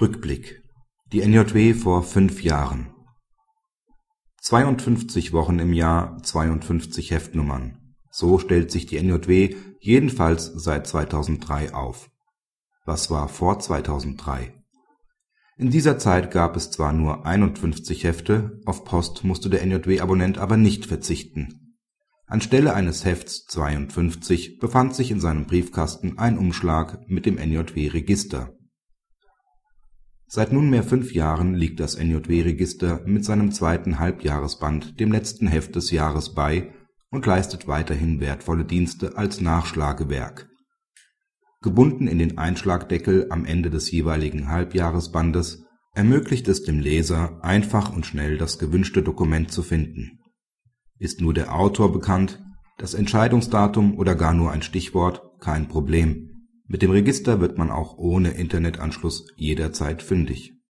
Rückblick Die NJW vor fünf Jahren 52 Wochen im Jahr, 52 Heftnummern. So stellt sich die NJW jedenfalls seit 2003 auf. Was war vor 2003? In dieser Zeit gab es zwar nur 51 Hefte, auf Post musste der NJW-Abonnent aber nicht verzichten. Anstelle eines Hefts 52 befand sich in seinem Briefkasten ein Umschlag mit dem NJW-Register Seit nunmehr fünf Jahren liegt das NJW-Register mit seinem zweiten Halbjahresband dem letzten Heft des Jahres bei und leistet weiterhin wertvolle Dienste als Nachschlagewerk. Gebunden in den Einschlagdeckel am Ende des jeweiligen Halbjahresbandes ermöglicht es dem Leser, einfach und schnell das gewünschte Dokument zu finden. Ist nur der Autor bekannt, das Entscheidungsdatum oder gar nur ein Stichwort, kein Problem mit dem Register wird man auch ohne Internetanschluss jederzeit fündig